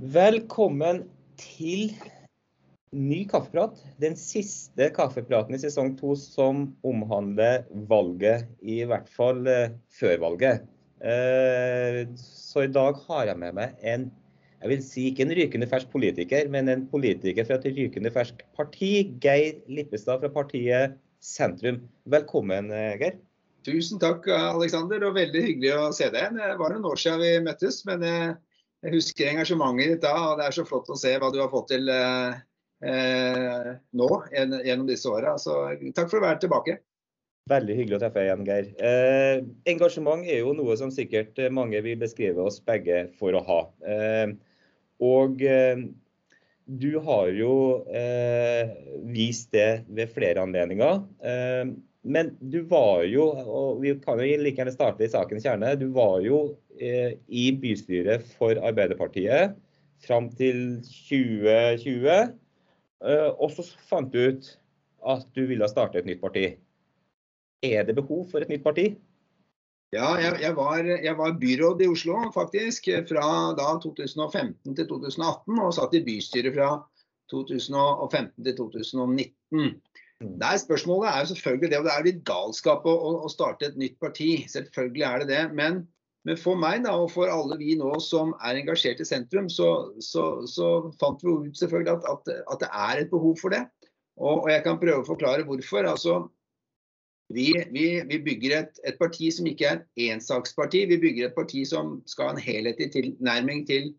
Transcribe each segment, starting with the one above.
Velkommen til ny kaffeprat. Den siste kaffepraten i sesong to som omhandler valget, i hvert fall eh, før valget. Eh, så i dag har jeg med meg en jeg vil si ikke en rykende fersk politiker, men en politiker fra et rykende ferskt parti. Geir Lippestad fra partiet Sentrum. Velkommen, eh, Geir. Tusen takk, Aleksander. Og veldig hyggelig å se deg igjen. Det var noen år siden vi møttes, men jeg husker engasjementet ditt da. Og det er så flott å se hva du har fått til eh, eh nå gjennom disse åra. Så takk for å være tilbake. Veldig hyggelig å treffe deg igjen, Geir. Eh, engasjement er jo noe som sikkert mange vil beskrive oss begge for å ha. Eh, og eh, du har jo eh, vist det ved flere anledninger. Eh, men du var jo, og vi kan jo like gjerne starte i sakens kjerne, du var jo i bystyret for Arbeiderpartiet fram til 2020. Og så fant du ut at du ville starte et nytt parti. Er det behov for et nytt parti? Ja, jeg, jeg, var, jeg, var, byråd i Oslo faktisk fra da 2015 til 2018, og satt i bystyret fra 2015 til 2019. Nei. Spørsmålet er jo selvfølgelig det, og det er litt galskap å, å, starte et nytt parti. Selvfølgelig er det det. Men, men, for meg da, og for alle vi nå som er engasjert i sentrum, så, så, så fant vi ut selvfølgelig at, at, at, det er et behov for det. Og, og jeg kan prøve å forklare hvorfor. altså vi, vi, vi bygger et, et, parti som ikke er et ensaksparti. Vi bygger et parti som skal ha en helhetlig tilnærming til,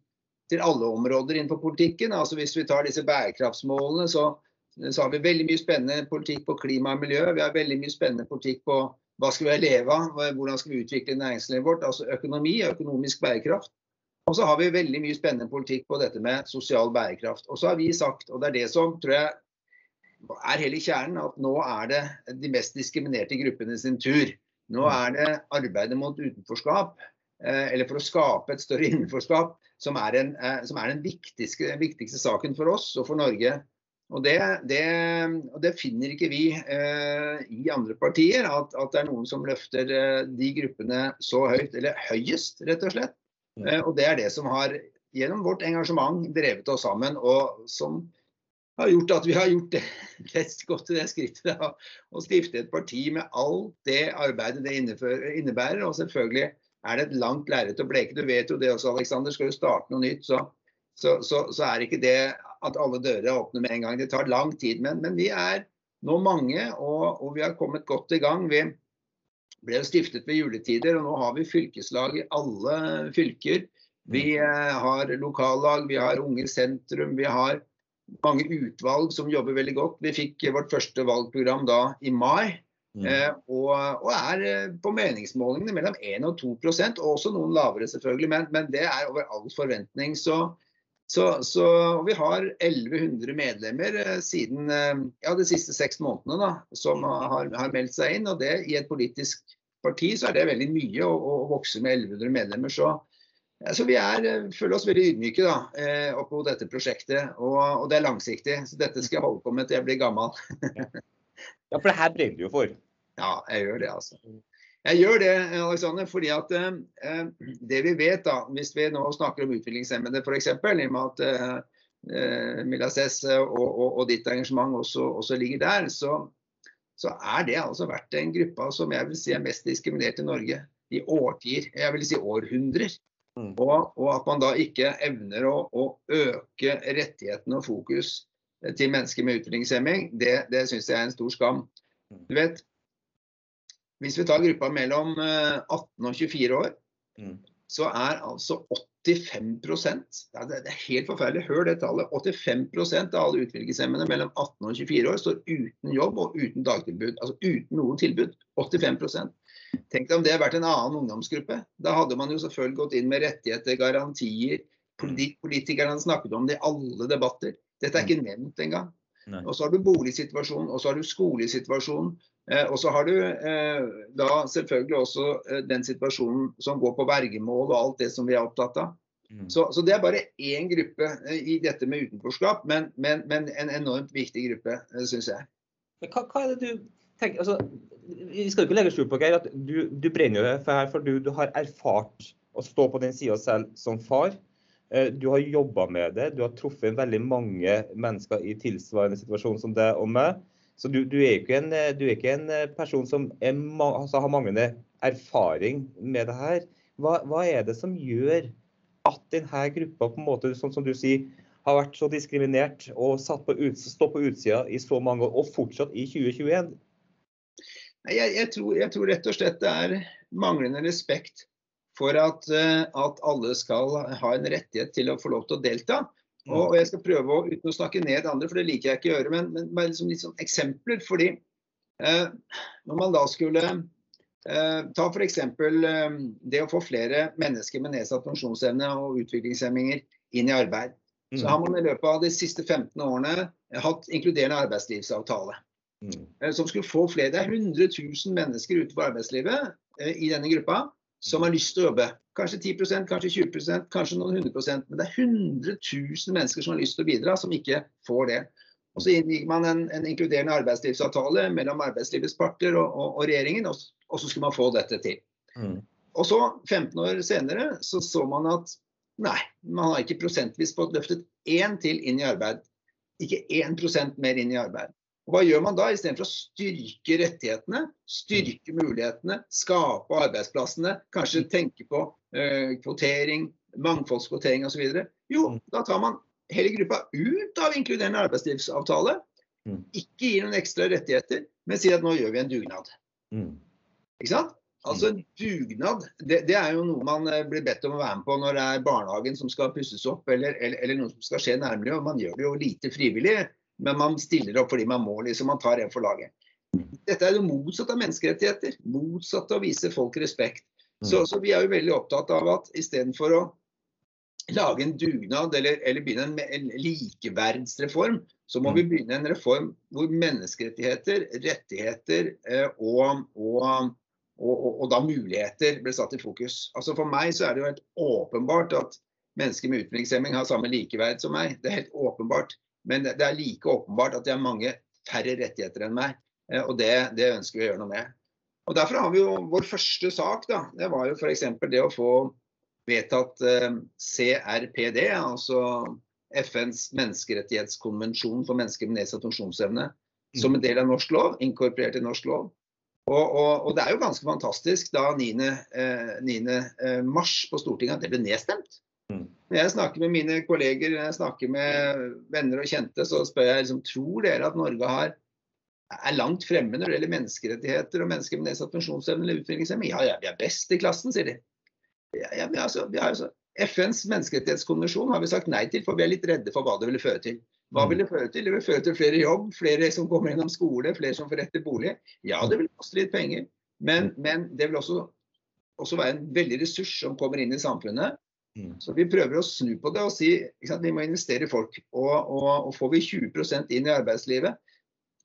til, alle områder innenfor politikken. Altså Hvis vi tar disse bærekraftsmålene, så, så, har vi veldig mye spennende politikk på klima og miljø. Vi har veldig mye spennende politikk på hva skal vi leve av, hvordan skal vi utvikle næringslivet vårt. Altså økonomi, økonomisk bærekraft. Og så har vi veldig mye spennende politikk på dette med sosial bærekraft. Og så har vi sagt, og det er det som tror jeg er hele kjernen at nå er det de mest diskriminerte gruppene sin tur. Nå mm. er det arbeidet mot utenforskap, eh, eller for å skape et større innenforskap, som er, en, eh, som er den viktigste, viktigste, saken for oss og for Norge. Og Det, det, og det finner ikke vi eh, i andre partier, at, at, det er noen som løfter eh, de gruppene så høyt, eller høyest, rett og slett. Eh, og Det er det som har gjennom vårt engasjement drevet oss sammen, og som har gjort at vi har gjort det, rett godt til det skrittet da, å stifte et parti med alt det arbeidet det innebærer. Og selvfølgelig er det et langt lerret å bleke. Du vet jo det også, Aleksander. Skal du starte noe nytt, så, så, så, så, er ikke det at alle dører åpner med en gang. Det tar lang tid. Men, men vi er nå mange, og, og, vi har kommet godt i gang. Vi ble stiftet ved juletider, og nå har vi fylkeslag i alle fylker. Vi eh, har lokallag, vi har Unge sentrum, vi har mange utvalg som jobber veldig godt. Vi fikk vårt første valgprogram da i mai. Mm. Eh, og, og, er eh, på meningsmålingene mellom 1 og 2 og også noen lavere selvfølgelig, men, men det er over all forventning. Så, så, så vi har 1100 medlemmer eh, siden eh, ja, de siste seks månedene da, som har, har, meldt seg inn. og det I et politisk parti så er det veldig mye å, å vokse med 1100 medlemmer. Så, så vi er, eh, føler oss veldig ydmyke da, eh, oppå dette prosjektet, og, og, det er langsiktig. Så dette skal jeg holde på med til jeg blir gammel. ja, for det her brenner du jo for? Ja, jeg gjør det, altså. Jeg gjør det, Alexander, fordi at eh, eh, det vi vet, da, hvis vi nå snakker om utviklingshemmede f.eks., i og med at eh, eh Milases og, og, og, ditt engasjement også, også ligger der, så, så, er det altså vært en gruppe som jeg vil si er mest diskriminert i Norge i årtier, jeg vil si århundrer. Mm. Og, og, at man da ikke evner å, å, øke rettighetene og fokus til mennesker med utviklingshemming, det, det syns jeg er en stor skam. Du vet, Hvis vi tar gruppa mellom 18 eh, og 24 år, mm. så er altså 85 ja, Det er helt forferdelig, hør det tallet. 85% av alle utviklingshemmede mellom 18 og 24 år står uten jobb og uten dagtilbud. Altså uten noe tilbud. 85 Tenk deg om det hadde vært en annen ungdomsgruppe. Da hadde man jo selvfølgelig gått inn med rettigheter, garantier. Politikerne hadde snakket om det i alle debatter. Dette er ikke mm. nevnt engang. Og så har du boligsituasjonen, og så har du skolesituasjonen. Eh, og så har du eh, da selvfølgelig også eh, den situasjonen som går på vergemål og alt det som vi er opptatt av. Mm. Så, så, det er bare én gruppe eh, i dette med utenforskap, men, men, men en enormt viktig gruppe, eh, syns jeg. Men hva, hva, er det du tenker, altså, Vi skal ikke legge skjul på Geir, at du, du brenner jo for her, for du, du, har erfart å stå på den sida selv som far. Du har jobba med det, du har truffet veldig mange mennesker i tilsvarende situasjon som deg og meg. Så du, du, er en, du er ikke en person som er, altså, har manglende erfaring med det her. Hva, hva, er det som gjør at denne gruppa på en måte, sånn som du sier, har vært så diskriminert og satt på ut, stått på utsida i så mange år, og fortsatt i 2021? Jeg, jeg, tror, jeg, tror, rett og slett det er manglende respekt for at, eh, at, alle skal ha en rettighet til å få lov til å delta. Og, og jeg skal prøve å, uten å snakke ned andre, for det liker jeg ikke å gjøre, men, men bare liksom litt sånn eksempler. fordi eh, når man da skulle eh, ta f.eks. Eh, det å få flere mennesker med nedsatt funksjonsevne og utviklingshemminger inn i arbeid, så har man i løpet av de siste 15 årene hatt inkluderende arbeidslivsavtale. Mm. Eh, som skulle få flere. Det er 100 000 mennesker utenfor arbeidslivet eh, i denne gruppa som har lyst til å jobbe. Kanskje 10% kanskje 20% kanskje noen 100% Men det er 100 000 mennesker som har lyst til å bidra, som ikke får det. Og Så inngikk man en, en inkluderende arbeidslivsavtale mellom arbeidslivets parter og, og, og regjeringen, og, og, så skulle man få dette til. Mm. Og så, 15 år senere, så så man at nei, man har ikke prosentvis fått løftet én til inn i arbeid. Ikke 1% mer inn i arbeid. Og Hva gjør man da? Istedenfor å styrke rettighetene, styrke mulighetene, skape arbeidsplassene, kanskje tenke på eh, kvotering, mangfoldskvotering osv. Jo, mm. da tar man hele gruppa ut av inkluderende arbeidslivsavtale. Mm. Ikke gir noen ekstra rettigheter, men sier at nå gjør vi en dugnad. Mm. Ikke sant? Altså en dugnad, det, det, er jo noe man eh, blir bedt om å være med på når det er barnehagen som skal pusses opp, eller, eller, eller noe som skal skje nærmere. og Man gjør det jo lite frivillig men man stiller opp fordi man må. liksom, Man tar en for laget. Dette er det motsatt av menneskerettigheter. Motsatt av å vise folk respekt. Så, mm. så vi er jo veldig opptatt av at istedenfor å lage en dugnad eller, eller begynne en, en, likeverdsreform, så må vi mm. begynne en reform hvor menneskerettigheter, rettigheter eh, og, og, og, og, da muligheter blir satt i fokus. Altså For meg så er det jo helt åpenbart at mennesker med utviklingshemming har samme likeverd som meg. Det er helt åpenbart. Men det er like åpenbart at de har mange færre rettigheter enn meg. Eh, og det, det, ønsker vi å gjøre noe med. Og Derfor har vi jo vår første sak. da, Det var jo f.eks. det å få vedtatt eh, CRPD, altså FNs menneskerettighetskonvensjon for mennesker med nedsatt funksjonsevne, som en del av norsk lov, inkorporert i norsk lov. Og, og, og, det er jo ganske fantastisk da 9. Eh, 9. Eh, mars på Stortinget at det ble nedstemt. Når jeg snakker med mine kolleger, når jeg snakker med venner og kjente, så spør jeg liksom, tror dere at Norge har, er langt fremme når det gjelder menneskerettigheter og mennesker med nedsatt funksjonsevne eller utviklingshemming? Ja, ja, vi er best i klassen, sier de. Ja, ja, vi altså, vi altså, FNs menneskerettighetskonvensjon har vi sagt nei til, for vi er litt redde for hva det ville føre til. Hva vil det føre til? Det vil føre til flere jobb, flere som kommer gjennom skole, flere som får rett til bolig. Ja, det vil koste litt penger, men, men det vil også, også være en veldig ressurs som kommer inn i samfunnet. Så Vi prøver å snu på det og si at vi må investere i folk. Og, og, og får vi 20% inn i arbeidslivet,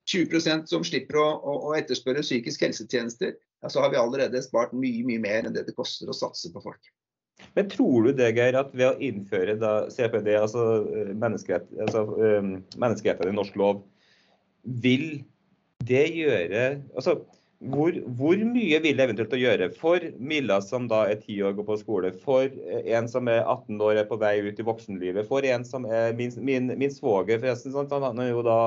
20% som slipper å, å, å etterspørre psykisk helsetjenester, ja, så har vi allerede spart mye mye mer enn det det koster å satse på folk. Men tror du det, Geir, at ved å innføre da, CPD, altså, eh, menneskerett, altså menneskerettighetene i norsk lov, vil det gjøre altså hvor, hvor, mye vil det eventuelt å gjøre for Milla som da er ti år og går på skole, for en som er 18 år er på vei ut i voksenlivet, for en som er min, min, min svoger, forresten, han er jo da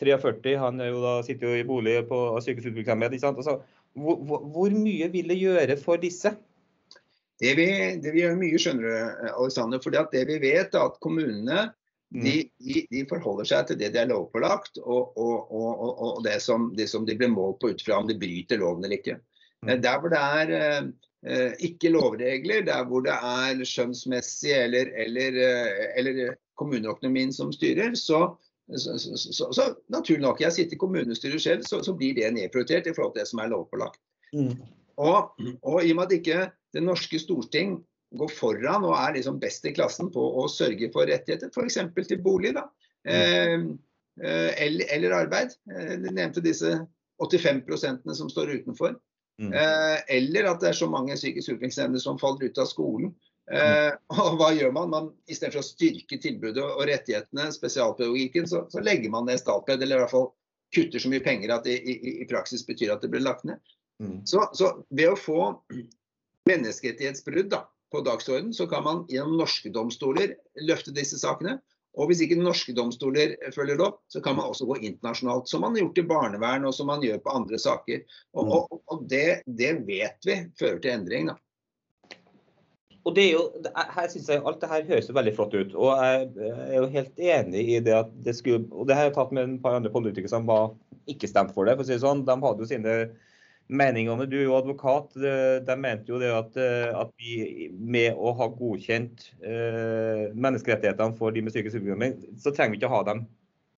43, han jo da, sitter jo i bolig på sykehusutviklingshemmet. Altså, hvor, hvor, mye vil det gjøre for disse? Det vi, det vi gjør mye, skjønner du, Alexander. For det vi vet, er at kommunene de, mm. de, de, forholder seg til det de er lovpålagt, og, og, og, og det, som, det, som, de blir målt på ut fra om de bryter loven eller ikke. Mm. Eh, der hvor det er eh, eh, ikke lovregler, der hvor det er skjønnsmessig eller, eller, eh, eller kommuneøkonomien som styrer, så, så, så, så, naturlig nok, jeg sitter i kommunestyret selv, så, blir det nedprioritert i forhold til det som er lovpålagt. Mm. Og, og, i og med at ikke det norske storting gå foran og er liksom best i klassen på å sørge for rettigheter, f.eks. til bolig. da, mm. eh, eh, eller, eller, arbeid. Eh, du nevnte disse 85% som står utenfor. Mm. Eh, eller at det er så mange psykisk utviklingshemmede som faller ut av skolen. Eh, mm. og hva gjør man? man Istedenfor å styrke tilbudet og rettighetene, spesialpedagogikken, så, så legger man ned Statped, eller i hvert fall kutter så mye penger at det i, i, i praksis betyr at det blir lagt ned. Mm. Så, så, ved å få menneskerettighetsbrudd da, på dagsorden, så kan man gjennom norske domstoler løfte disse sakene. Og hvis ikke norske domstoler følger det opp, så kan man også gå internasjonalt. Som man har gjort i barnevern og som man gjør på andre saker. Og, og, og det, det, vet vi fører til endring. da. Og det er jo, her synes jeg Alt det her høres jo veldig flott ut. og Jeg er jo helt enig i det at det skulle Og det har jeg tatt med en par andre politikere som var ikke stemt for det. for å si det sånn. De hadde jo sine det. Du er jo advokat. De mente jo det at, at vi med å ha godkjent eh, menneskerettighetene for de med psykisk sykdom, så trenger vi ikke ha dem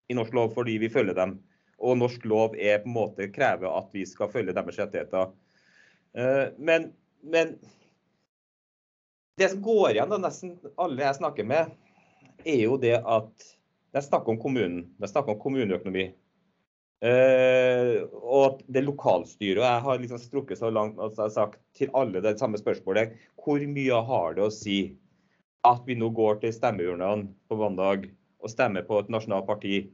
i norsk lov fordi vi følger dem. Og norsk lov er på en måte krever at vi skal følge deres rettigheter. Eh, men, men det som går igjen, da, nesten alle jeg snakker med, er jo det at de snakker om kommunen. De snakker om kommuneøkonomi. Uh, og det lokalstyret og Jeg har liksom strukket så langt og har sagt til alle det samme spørsmålet. Hvor mye har det å si at vi nå går til stemmeurnene på mandag og stemmer på et nasjonalt parti,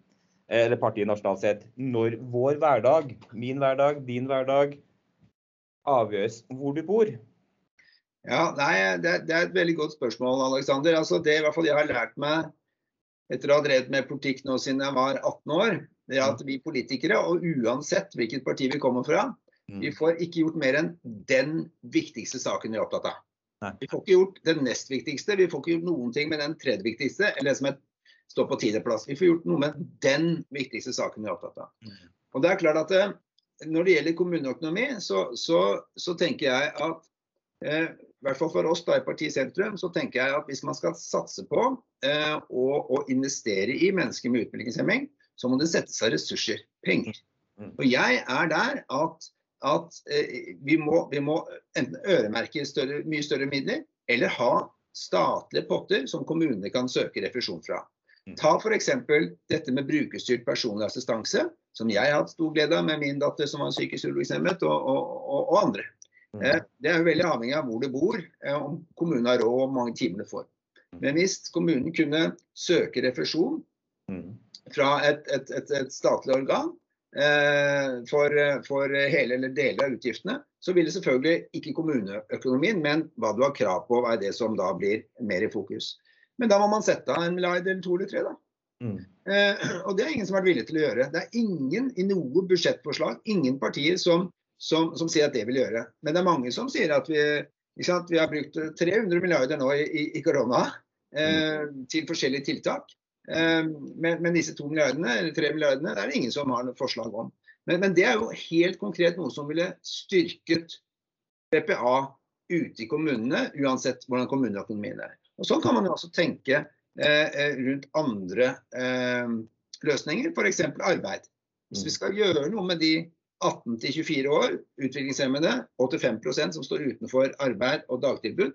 eller partiet nasjonalt sett, når vår hverdag, min hverdag, din hverdag, avgjøres hvor du bor? Ja, nei, det, det, er et veldig godt spørsmål, Alexander. Altså, det i hvert fall jeg har lært meg etter å ha drevet med politikk nå siden jeg var 18 år, det er at vi politikere, og uansett hvilket parti vi kommer fra, mm. vi får ikke gjort mer enn den viktigste saken vi er opptatt av. Vi får ikke gjort den nest viktigste, vi får ikke gjort noen ting med den tredje viktigste, eller det som står på tiendeplass. Vi får gjort noe med den viktigste saken vi er opptatt av. Mm. Og det er klart at eh, Når det gjelder kommuneøkonomi, så, så, så tenker jeg at eh, i hvert fall for oss da i Partiet Sentrum, så tenker jeg at hvis man skal satse på eh, å, investere i mennesker med utviklingshemming, så må det settes av ressurser, penger. Mm. Og jeg er der at, at eh, vi, må, vi, må, enten øremerke større, mye større midler, eller ha statlige potter som kommunene kan søke refusjon fra. Mm. Ta f.eks. dette med brukerstyrt personlig assistanse, som jeg har hatt stor glede av med min datter som var psykisk utviklingshemmet, og, og, og, og andre. Mm. Eh, det er jo veldig avhengig av hvor du bor, eh, om kommunen har råd og hvor mange timer du får. Men hvis kommunen kunne søke refusjon. Fra et, et, et, et statlig organ eh, for, for, hele eller deler av utgiftene, så vil det selvfølgelig ikke kommuneøkonomien, men hva du har krav på, er det som da blir mer i fokus. Men da må man sette av en milliard eller to eller tre, da. Mm. Eh, og det er ingen som har vært villig til å gjøre. Det er ingen i noe budsjettforslag, ingen partier som som, som, sier at det vil gjøre. Men det er mange som sier at vi, vi har brukt 300 milliarder nå i, i, korona eh, mm. til forskjellige tiltak. Eh, men, men, disse to milliardene, eller tre milliardene det er det ingen som har noe forslag om. Men, men, det er jo helt konkret noe som ville styrket BPA ute i kommunene, uansett hvordan kommuneøkonomien er. Og Sånn kan man jo også tenke eh, eh rundt andre eh, løsninger, f.eks. arbeid. Hvis vi skal gjøre noe med de 18 24 år, utviklingshemmede, 85% som står utenfor arbeid og dagtilbud,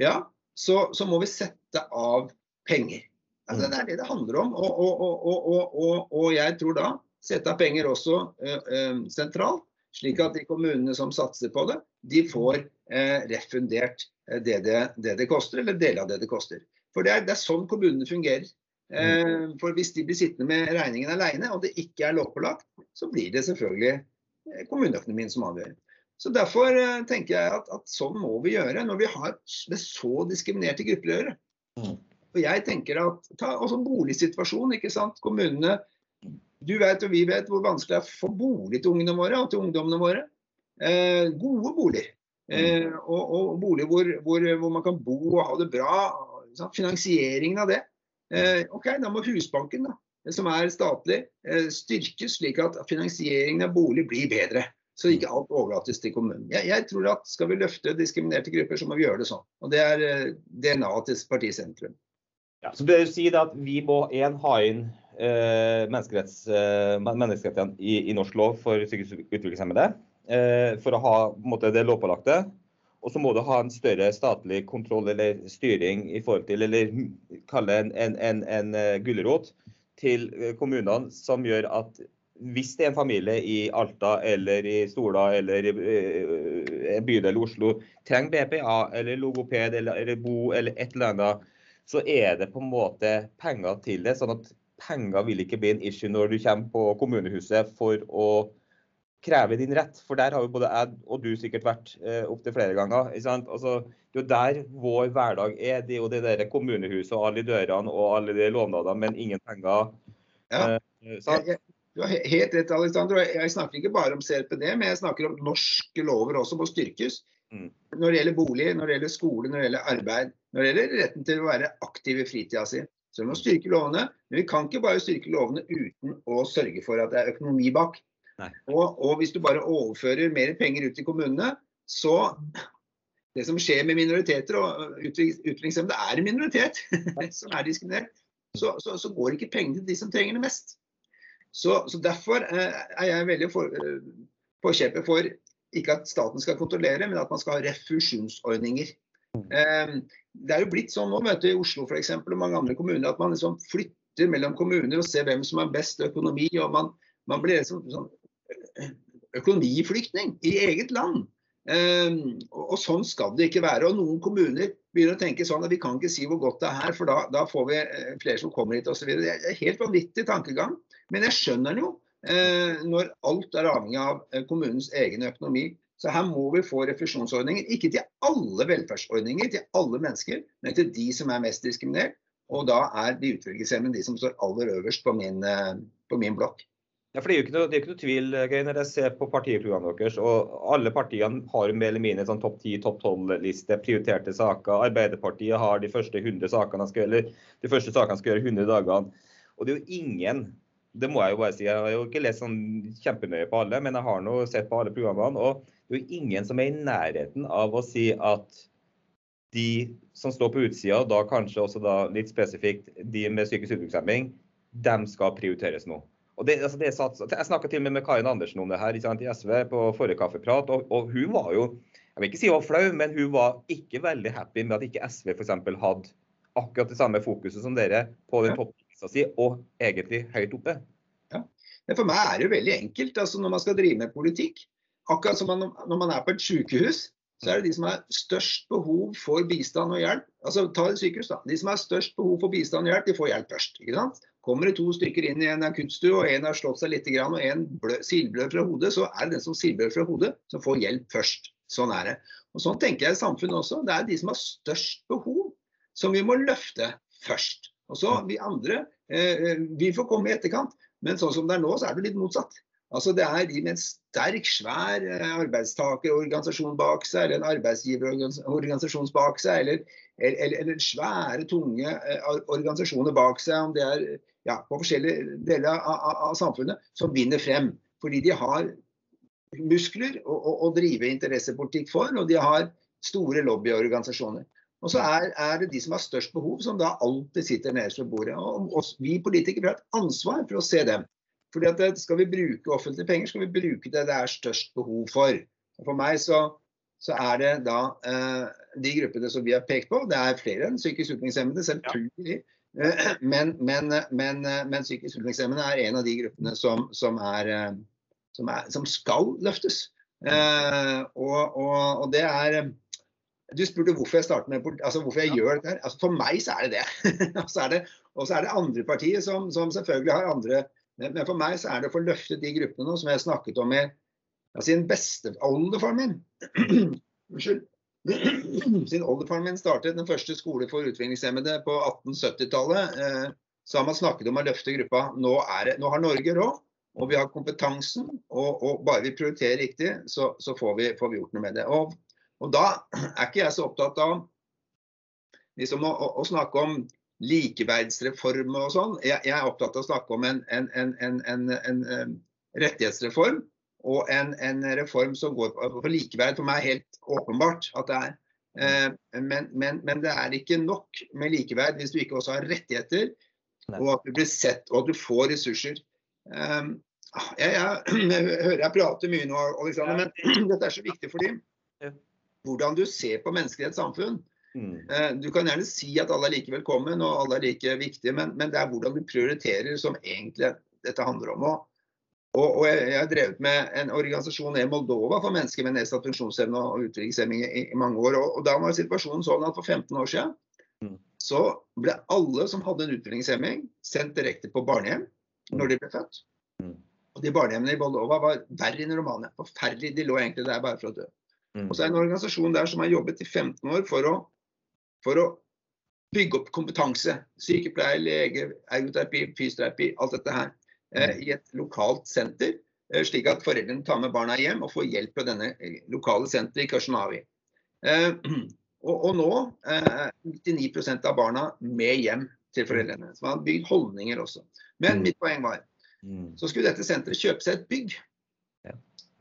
ja, så, så må vi sette av penger. Altså, det er det det handler om. Og, og, og, og jeg tror da sette av penger også ø, ø, sentralt, slik at de kommunene som satser på det, de får uh, refundert det det, det det, koster, eller deler av det det koster. For det er, det er sånn kommunene fungerer. For hvis de blir sittende med regningen alene, og det ikke er lovpålagt, så blir det selvfølgelig kommuneøkonomien som avgjør. Så Derfor tenker jeg at, at, sånn må vi gjøre når vi har med så diskriminerte grupper å gjøre. Mm. Og jeg tenker at, ta også Boligsituasjonen. ikke sant? Kommunene Du vet og vi vet hvor vanskelig det er å få bolig til ungene våre og til ungdommene våre. Eh, gode boliger. Mm. Eh, og, og, boliger hvor, hvor, hvor, man kan bo og ha det bra. Sant? Finansieringen av det. Eh, ok, Da må Husbanken da, som er statlig, eh, styrkes slik at finansieringen av bolig blir bedre. Så ikke alt overlates til kommunen. Jeg, jeg, tror at Skal vi løfte diskriminerte grupper, så må vi gjøre det sånn. Og Det er eh, DNA-et til partiet sentrum. Ja, så det vil si at Vi må en, ha inn eh, eh, menneskerettighetene i, i, norsk lov for psykisk utviklingshemmede. Eh, for å ha måte, det lovpålagte. Og så må du ha en større statlig kontroll eller styring i forhold til, eller kalle en, en, en, en uh, gulrot til eh, kommunene som gjør at hvis det er en familie i Alta eller i Stola eller i uh, bydel Oslo trenger BPA eller logoped eller, eller bo eller et eller annet, så er det på en måte penger til det. sånn at penger vil ikke bli en issue når du kommer på kommunehuset for å kreve din rett. For der har jo både jeg og du sikkert vært eh, opptil flere ganger. Altså, det er jo der vår hverdag er. Det er jo det der kommunehuset og alle dørene og alle de lovnadene, men ingen penger. Ja. Eh, jeg, du har helt rett, Alexander. Jeg snakker ikke bare om CRPD, men jeg snakker om norske lover også må styrkes. Mm. Når det gjelder bolig, når det gjelder skole, når det gjelder arbeid, når det gjelder retten til å være aktiv i fritida si. Så vi må styrke lovene, men vi kan ikke bare styrke lovene uten å sørge for at det er økonomi bak. Og, og, hvis du bare overfører mer penger ut til kommunene, så Det som skjer med minoriteter og utviklingshemmede er en minoritet som er diskriminert. Så, så, så, går ikke pengene til de som trenger det mest. Så, så Derfor eh, er jeg veldig for, eh, forkjemper for ikke at staten skal kontrollere, men at man skal ha refusjonsordninger. Um, det er jo blitt sånn nå, vet du, i Oslo for eksempel, og mange andre kommuner at man liksom flytter mellom kommuner og ser hvem som har best økonomi. og Man, man blir liksom sånn økonomiflyktning i eget land. Um, og, og, Sånn skal det ikke være. og Noen kommuner begynner å tenke sånn at vi kan ikke si hvor godt det er her, for da, da får vi eh, flere som kommer hit osv. Det er helt vanvittig tankegang. Men jeg skjønner den jo, når alt er avhengig av uh, kommunens egen økonomi. Så her må vi få refusjonsordninger. Ikke til alle velferdsordninger, til alle mennesker, men til de som er mest diskriminert. Og da er de utviklingshemmede de som står aller øverst på min, uh, på min blokk. Ja, for Det er jo ikke noe, ikke noe tvil Geir, når jeg ser på partiprogrammet deres. og Alle partiene har mer eller mindre sånn topp 10, topp 12-liste, prioriterte saker. Arbeiderpartiet har de første 100 sakene skal, eller de første sakene skal gjøre 100 dagene. Og det er jo ingen det må jeg jo bare si, jeg har jo ikke lest sånn kjempenøye på alle, men jeg har nå sett på alle programmene. og Det er jo ingen som er i nærheten av å si at de som står på utsida, da kanskje også da litt spesifikt de med psykisk utviklingshemming, dem skal prioriteres nå. Og det, altså det satt, jeg snakka til og med med Karin Andersen om det her sant, i SV på forrige kaffeprat. Og, og, hun var jo jeg vil ikke si hun var flau, men hun var ikke veldig happy med at ikke SV f.eks. hadde akkurat det samme fokuset som dere på den topplista si, og egentlig høyt oppe. Ja. Men for meg er det jo veldig enkelt altså når man skal drive med politikk. Akkurat som man, når man er på et sykehus, så er det de som har størst behov for bistand og hjelp. Altså ta et sykehus, da. De som har størst behov for bistand og hjelp, de får hjelp først. ikke sant? Kommer det to stykker inn i en akuttstue, og en har slått seg litt, og en silblør fra hodet, så er det den som silblør fra hodet, som får hjelp først. Sånn er det. Og Sånn tenker jeg i samfunnet også. Det er de som har størst behov, som vi må løfte først. Og så Vi andre eh, vi får komme i etterkant, men sånn som det er nå, så er det litt motsatt. Altså Det er de med en sterk, svær eh, arbeidstakerorganisasjon bak seg, eller en arbeidsgiverorganisasjon bak seg, eller, eller, eller svære, tunge eh, organisasjoner bak seg, om det er ja, på forskjellige deler av, av, av, samfunnet, som vinner frem. Fordi de har muskler å, å, å, drive interessepolitikk for, og de har store lobbyorganisasjoner. Og så er, er, det de som har størst behov, som da alltid sitter nederst ved bordet. Og oss, vi politikere har et ansvar for å se dem. Fordi at eh, Skal vi bruke offentlige penger, skal vi bruke det det er størst behov for. Og for meg så, så er det da eh, de gruppene som vi har pekt på. Det er flere enn psykisk utviklingshemmede, selvfølgelig. Ja. Men, men, men, men, psykisk utviklingshemmede er en av de gruppene som, som, er, som, er, som skal løftes. Eh, og, og, og, det er Du spurte hvorfor jeg starter med altså hvorfor jeg gjør dette. her. Altså for meg så er det det. og, så er det og så er det andre partier som, som selvfølgelig har andre men, men, for meg så er det å få løftet de gruppene nå, som jeg snakket om i altså sin beste oldefaren min. Unnskyld. Siden oldefaren min startet den første skole for utviklingshemmede på 1870-tallet. Eh, så har man snakket om å løfte gruppa. Nå, det, nå har Norge råd, og vi har kompetansen. Og, og bare vi prioriterer riktig, så, så får, vi, får, vi, gjort noe med det. Og, og, da er ikke jeg så opptatt av liksom, å, å, å snakke om likeverdsreform og sånn. Jeg, jeg, er opptatt av å snakke om en, en, en, en rettighetsreform og en, reform som går på, på likeverd. For meg er helt åpenbart at det er. Eh, men, men, men, det er ikke nok med likeverd hvis du ikke også har rettigheter, og at du blir sett og at du får ressurser. Jeg, jeg, jeg, hører jeg prater mye nå, Alexander, men dette er så viktig fordi hvordan du ser på mennesker i et samfunn. Mm. Eh, du kan gjerne si at alle er like velkommen og alle er like viktige, men, men det er hvordan du prioriterer som egentlig dette handler om. Og, og, og jeg, jeg, har drevet med en organisasjon i Moldova for mennesker med nedsatt funksjonsevne og utviklingshemming i, i, mange år. Og, og, da var situasjonen sånn at for 15 år siden mm. så ble alle som hadde en utviklingshemming, sendt direkte på barnehjem når de ble født. Mm. Og de barnehjemmene i Moldova var verre enn i Romania. Forferdelig. De lå egentlig der bare for å dø. Mm. Og så er det en organisasjon der som har jobbet i 15 år for å, for å bygge opp kompetanse. Sykepleier, lege, ergoterapi, fysioterapi, alt dette her. Eh, I et lokalt senter. Eh, slik at foreldrene tar med barna hjem og får hjelp av denne eh, lokale senteret i Kashnavi. Eh, og, og, nå er 99% av barna med hjem til foreldrene. Så man har bygd holdninger også. Men Mm. mitt poeng var Mm. så skulle dette senteret kjøpe seg et bygg.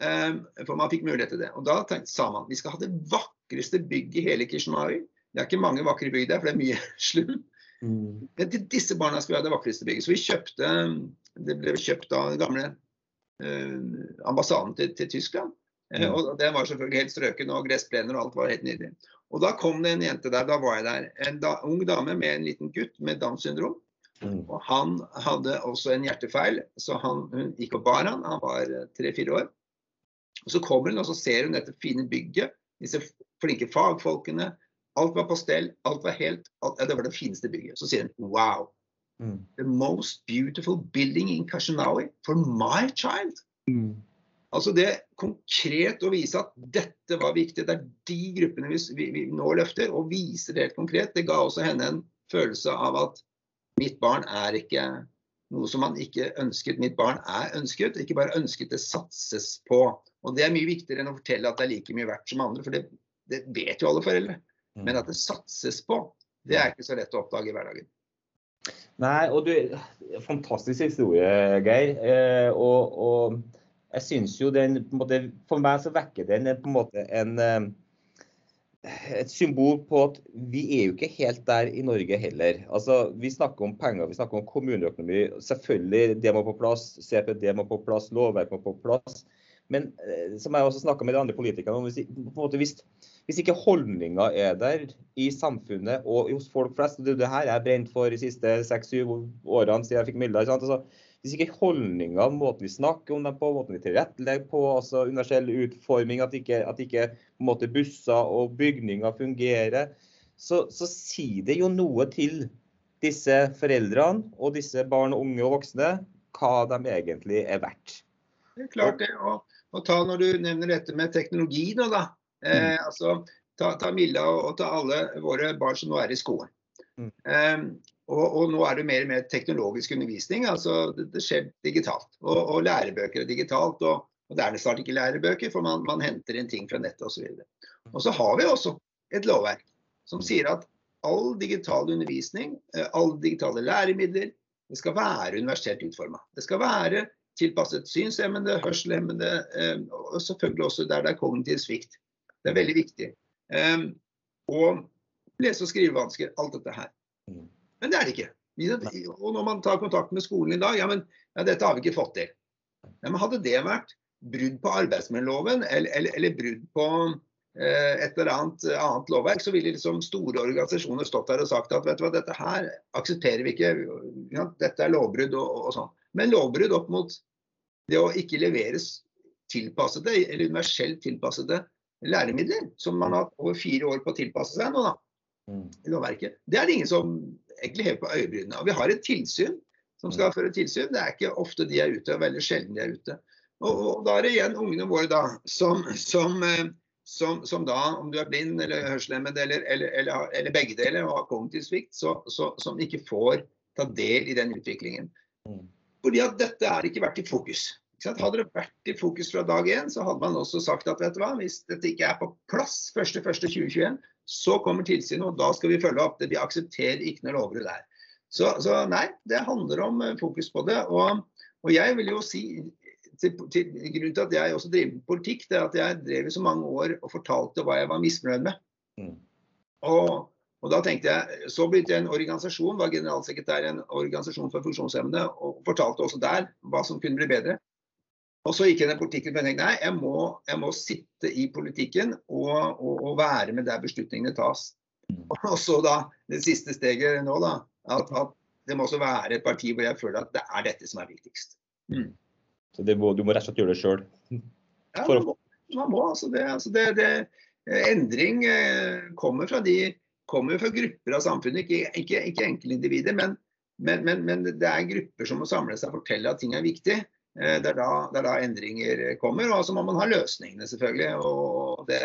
Um, for man fikk mulighet til det. Og da tenkte, sa man vi skal ha det vakreste bygget i hele Kishimawi. Det er ikke mange vakre bygg der, for det er mye slum. Mm. Men til disse barna skulle vi ha det vakreste bygget. Så vi kjøpte Det ble kjøpt av den gamle eh, ambassaden til, til Tyskland. Eh, Mm. og den var selvfølgelig helt strøken, og gressplener og alt var helt nydelig. Og da kom det en jente der, da var jeg der. En da, ung dame med en liten gutt med Downs syndrom. Mm. Og han hadde også en hjertefeil, så han, hun gikk og bar han. Han var eh, tre-fire år. Og Så kommer hun og så ser hun dette fine bygget, disse flinke fagfolkene. Alt var på stell, alt var helt alt, ja, Det var det fineste bygget. Så sier hun wow, Mm. the most beautiful building in Kashinawi for my child. Mm. Altså det konkret å vise at dette var viktig. Det er de gruppene vi, vi, vi nå løfter, og viser det helt konkret. Det ga også henne en følelse av at mitt barn er ikke noe som man ikke ønsket. Mitt barn er ønsket, ikke bare ønsket, det satses på. Og Det er mye viktigere enn å fortelle at det er like mye verdt som andre, for det, det vet jo alle foreldre. Mm. Men at det satses på, det er ikke så lett å oppdage i hverdagen. Nei, og du, fantastisk historie, Geir. Eh, og, og jeg syns jo den på en måte, For meg så vekker den på en måte en eh, et symbol på at vi er jo ikke helt der i Norge heller. Altså, Vi snakker om penger, vi snakker om kommuneøkonomi. Selvfølgelig, det må på plass. CPD må på plass, lovverk må på plass. Men eh, som jeg også snakka med de andre politikerne om, hvis, hvis, ikke holdninga er der i samfunnet og hos folk flest, det er det her jeg har brent for de siste seks-syv årene siden jeg fikk midler. Altså, hvis ikke holdninga, måten vi snakker om dem på, måten vi tilrettelegger på, altså universell utforming, at ikke, at ikke måte busser og bygninger fungerer, så, så sier det jo noe til disse foreldrene og disse barn unge og voksne hva de egentlig er verdt. Det er klart det. Og, og ta når du nevner dette med teknologi nå, da. Eh, altså, ta, ta Milla og, og ta alle våre barn som nå er i skolen. Mm. Eh, og, og, nå er det mer og mer teknologisk undervisning. altså Det, det skjer digitalt. Og, og, lærebøker er digitalt. Og, og det er snart ikke lærebøker, for man, man henter inn ting fra nettet osv. Og, og så har vi også et lovverk som sier at all digital undervisning, eh, alle digitale læremidler, det skal være universelt utforma. Det skal være tilpasset synshemmede, hørselshemmede, eh, og selvfølgelig også der det er kognitiv svikt. Det er veldig viktig. Um, og lese- og skrivevansker, alt dette her. Mm. Men det er det ikke. Og når man tar kontakt med skolen i dag, ja, men ja, dette har vi ikke fått til. Ja, men hadde det vært brudd på arbeidsmiljøloven eller, eller, eller brudd på eh, et eller annet, annet lovverk, så ville liksom store organisasjoner stått der og sagt at vet du hva, dette her aksepterer vi ikke. Ja, dette er lovbrudd og, og, og sånn. Men lovbrudd opp mot det å ikke leveres tilpassede eller universelt tilpassede læremidler, som man har hatt over fire år på å tilpasse seg nå, da, Mm. i lovverket. Det er det ingen som egentlig hever på øyebrynene. Og vi har et tilsyn som skal føre tilsyn. Det er ikke ofte de er ute, og veldig sjelden de er ute. Og, og da er det igjen ungene våre da, som, som, eh, som, som da, om du er blind eller hørselshemmet eller, eller, eller, eller, begge deler og har kognitiv svikt, så, så, som ikke får ta del i den utviklingen. Fordi at dette er ikke vært i fokus. Hadde det vært i fokus fra dag én, så hadde man også sagt at vet du hva, hvis dette ikke er på plass 1.1.2021, så kommer tilsynet, og da skal vi følge opp. det. Vi aksepterer ikke noe lovbrudd der. Så, så, nei, det handler om eh, fokus på det. Og, og jeg vil jo si til, til, Grunnen til at jeg også driver med politikk, det er at jeg drev i så mange år og fortalte hva jeg var misfornøyd med. Mm. Og, og da tenkte jeg, Så begynte jeg en organisasjon, var generalsekretær i en organisasjon for funksjonshemmede, og fortalte også der hva som kunne bli bedre. Og så gikk jeg ned i politikken og tenkte nei, jeg må, jeg må sitte i politikken og, og, og, være med der beslutningene tas. Og så da, det siste steget nå, da, at, at, det må også være et parti hvor jeg føler at det er dette som er viktigst. Mm. Så må, du må rett og slett gjøre det sjøl? Ja, man må. Man må altså det, altså det, det, endring eh, kommer fra, de, kommer fra grupper av samfunnet, ikke, ikke, ikke enkeltindivider. Men, men, men, men, det er grupper som må samle seg og fortelle at ting er viktig. Eh, det er, da, det er da endringer kommer. Og så må man ha løsningene, selvfølgelig. Og det,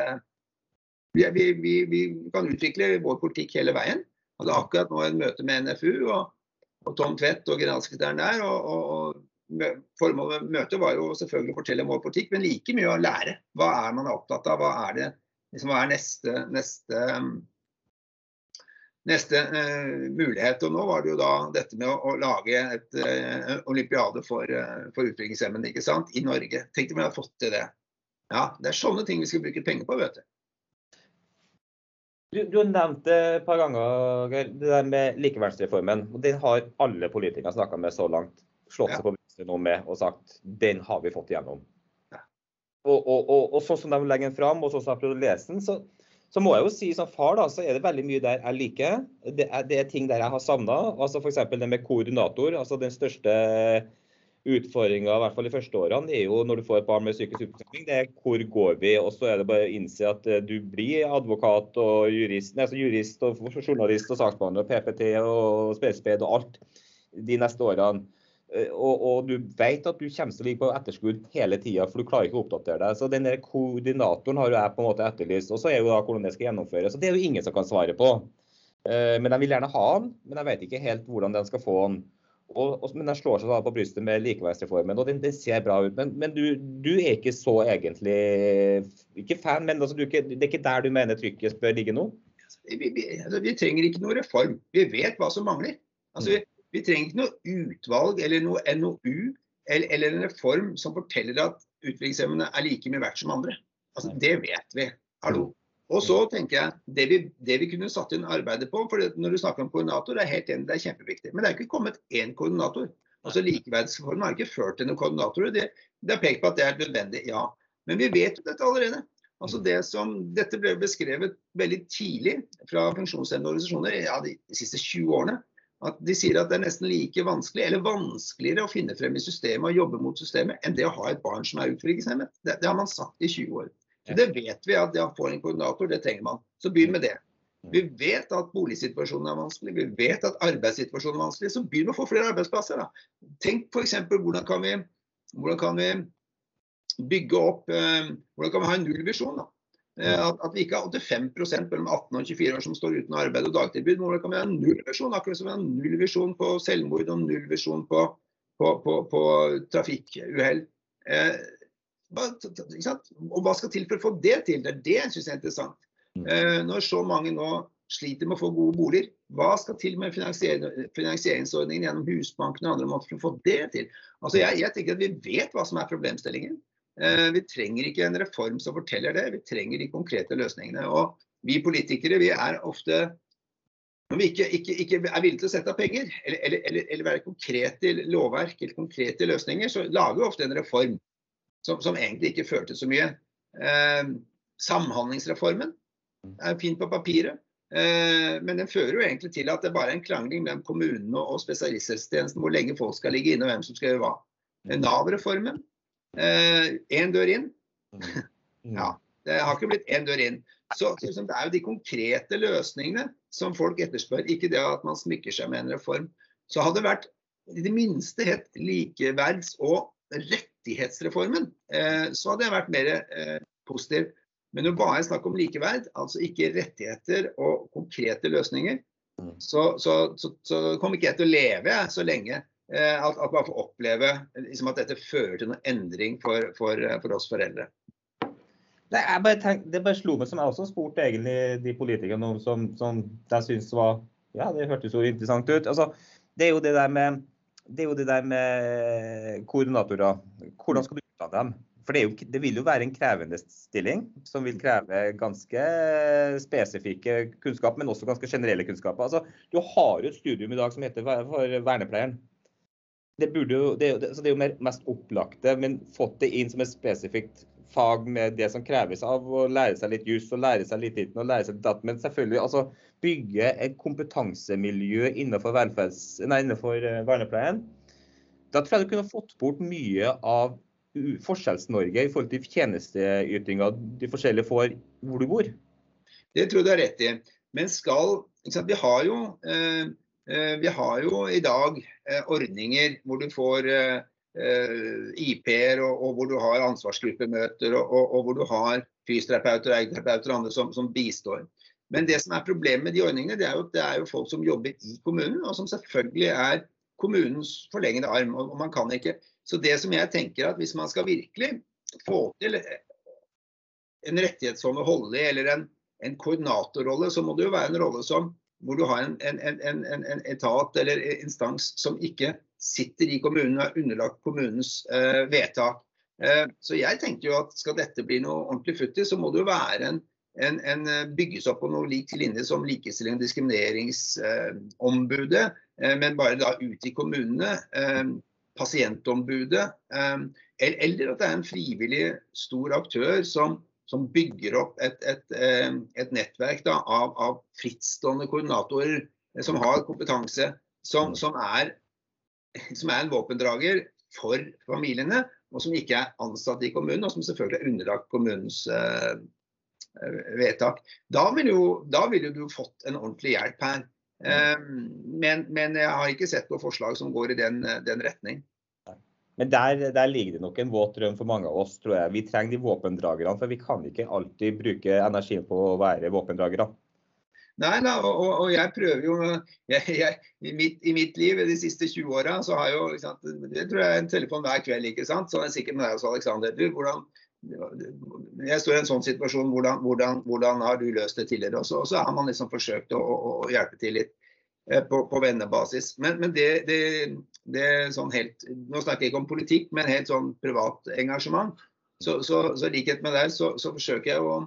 vi, vi, vi, kan utvikle vår politikk hele veien. Hadde akkurat nå en møte med NFU og, og Tom Tvedt og generalsekretæren der. og, og Formålet med møtet var jo selvfølgelig å fortelle om vår politikk, men like mye å lære. Hva er man opptatt av? Hva er, det, liksom, hva er neste, neste neste eh, mulighet. Og nå var det jo da dette med å, å lage et eh, olympiade for, eh, for utviklingshemmede ikke sant? i Norge. Tenk om vi hadde fått til det. Ja, Det er sånne ting vi skal bruke penger på. vet du. Du, du har nevnt det et par ganger, det der med likeverdsreformen. og Den har alle politikere snakka med så langt. Slått seg på brystet nå med og sagt den har vi fått igjennom. Ja. Og, og, og, og, sånn som de legger den fram, og sånn som jeg har prøvd å lese den, så, så må jeg jo si som far, da, så er det veldig mye der jeg liker. Det er, det er ting der jeg har savna. Altså F.eks. det med koordinator. altså Den største utfordringa, i hvert fall de første årene, er jo når du får et barn med psykisk utviklingshemming, det er hvor går vi? Og så er det bare å innse at eh, du blir advokat og jurist, nei, altså jurist og journalist og saksbehandler og PPT og spesped og alt de neste årene. Eh, og, og, du vet at du kommer til å ligge på etterskudd hele tida, for du klarer ikke å oppdatere deg. Så den der koordinatoren har jeg på en måte etterlyst. Og så er jo da hvordan det skal gjennomføres. Så det er jo ingen som kan svare på. Eh, men jeg vil gjerne ha den, men jeg vet ikke helt hvordan den skal få den. Og, og, men den slår seg da på brystet med likeverdsreformen, og den, ser bra ut. Men, men du, du, er ikke så egentlig Ikke fan, men altså, ikke, det er ikke der du mener trykket bør ligge nå? Vi, vi, altså, vi, trenger ikke noe reform. Vi vet hva som mangler. Altså, vi, vi trenger ikke noe utvalg eller noe NOU eller, eller en reform som forteller at utviklingshemmede er like mye verdt som andre. Altså, det vet vi. Hallo. Og så tenker jeg, det vi, det vi kunne satt inn arbeidet på, for Når du snakker om koordinator, er helt enig, det er kjempeviktig. Men det er ikke kommet én koordinator. Altså Likeverdsreformen har ikke ført til noen koordinatorer. Det, det er pekt på at det er nødvendig, ja. Men vi vet jo dette allerede. Altså det som, dette ble beskrevet veldig tidlig fra funksjonshemmede organisasjoner ja, de siste 20 årene. At de sier at det er nesten like vanskelig, eller vanskeligere, å finne frem i systemet og jobbe mot systemet, enn det å ha et barn som er utviklingshemmet. Det, det, har man sagt i 20 år. Så Det vet vi at det å få en koordinator, det trenger man. Så begynn med det. Vi vet at boligsituasjonen er vanskelig, vi vet at arbeidssituasjonen er vanskelig. Så begynn med å få flere arbeidsplasser. Da. Tenk f.eks. Hvordan, kan vi, hvordan kan vi bygge opp eh, Hvordan kan vi ha en nullvisjon? da? Eh, at, vi ikke har 85% mellom 18 og 24 år som står uten arbeid og dagtilbud. Nå kan vi ha nullvisjon, akkurat som vi har nullvisjon på selvmord og nullvisjon på, på, på, på trafikkuhell. Eh, og hva skal til for å få det til? Det er det jeg syns er interessant. Mm. Eh, når så mange nå sliter med å få gode boliger, hva skal til med finansieringsordningen gjennom Husbanken og andre måter for å få det til? Altså jeg, jeg tenker at Vi vet hva som er problemstillingen. Eh, vi trenger ikke en reform som forteller det, vi trenger de konkrete løsningene. Og vi politikere vi er ofte når vi ikke, ikke, ikke er villige til å sette av penger, eller, eller, eller, være konkrete lovverk eller konkrete løsninger, så lager vi ofte en reform som, som egentlig ikke førte så mye. Eh, samhandlingsreformen er fint på papiret, eh, men den fører jo egentlig til at det bare er en krangling mellom kommunene og spesialisthelsetjenesten hvor lenge folk skal ligge inne og hvem som skal gjøre hva. Nav-reformen Én eh, dør inn. Mm. Ja, det har ikke blitt én dør inn. Så liksom, Det er jo de konkrete løsningene som folk etterspør, ikke det at man smykker seg med en reform. Så hadde det vært i det minste hett likeverds- og rettighetsreformen, eh, så hadde jeg vært mer eh, positiv. Men når bare er snakk om likeverd, altså ikke rettigheter og konkrete løsninger, mm. så, så, så, så kommer ikke jeg til å leve så lenge at, at man får oppleve liksom, at dette fører til noen endring for, for, for oss foreldre. Nei, bare tenk, det bare slo meg som jeg også spurte egentlig de politikerne om som, som jeg syns var Ja, det hørtes jo interessant ut. Altså, det er jo det der med det jo det der med koordinatorer. Hvordan skal du utdanne dem? For det, jo, det, vil jo være en krevende stilling, som vil kreve ganske spesifikke kunnskap, men også ganske generelle kunnskaper. Altså, du har jo et studium i dag som heter for vernepleieren det, jo, det, det, det er jo mer, mest opplagte, men fått det inn som et spesifikt fag med det som kreves av å lære seg litt juss og lære seg litt ditt og lære seg datt. Men selvfølgelig altså, bygge et kompetansemiljø innenfor, nei, innenfor vernepleien. Da tror jeg du kunne fått bort mye av Forskjells-Norge i forhold til tjenesteytinga de forskjellige får hvor du bor. Det tror jeg du har rett i. Men skal Vi har jo eh, Eh, vi har jo i dag eh, ordninger hvor du får, eh, eh, IP-er, og, og, hvor du har ansvarsgruppemøter, og, og, og, hvor du har fysioterapeuter, ergoterapeuter og andre som, som, bistår. Men det som er problemet med de ordningene, det er jo at det er jo folk som jobber i kommunen, og som selvfølgelig er kommunens forlengede arm. og man kan ikke. Så det som jeg tenker at hvis man skal virkelig få til en rettighetsfond å holde i, eller en, en koordinatorrolle, så må det jo være en rolle som hvor du har en, en, en, en, etat eller instans som ikke sitter i kommunen og er underlagt kommunens eh, vedtak. Eh, så jeg tenkte jo at skal dette bli noe ordentlig futtig, så må det jo være en, eh, bygges opp på noe lik linje som likestilling- og diskrimineringsombudet, eh, men bare da ut i kommunene. Eh, pasientombudet. Eh, eller at det er en frivillig stor aktør som som bygger opp et, et, eh, et nettverk da, av, av, frittstående koordinatorer eh, som har kompetanse, som, mm. som, er, som, er, en våpendrager for familiene, og som ikke er ansatt i kommunen, og som selvfølgelig er underlagt kommunens uh, vedtak. Da ville vil du fått en ordentlig hjelp her. Um, men, men, jeg har ikke sett noe forslag som går i den, den retning. Men der, der, ligger det nok en våt drøm for mange av oss, tror jeg. Vi trenger de våpendragerne, for vi kan ikke alltid bruke energien på å være våpendragere. Nei da, og, og, jeg prøver jo jeg, jeg, i, mitt, i, mitt, liv de siste 20 åra så har jeg jo sant, Det tror jeg er en telefon hver kveld, ikke sant. Så er det sikkert med deg også, Aleksander. Jeg står i en sånn situasjon, hvordan, hvordan, hvordan har du løst det tidligere? Og så, og så har man liksom forsøkt å, å, å hjelpe til litt. Eh, på, på vennebasis. Men, men det, det, sånn helt Nå snakker jeg ikke om politikk, men helt sånn privat engasjement. Så, så likhet med deg, så, så forsøker jeg å,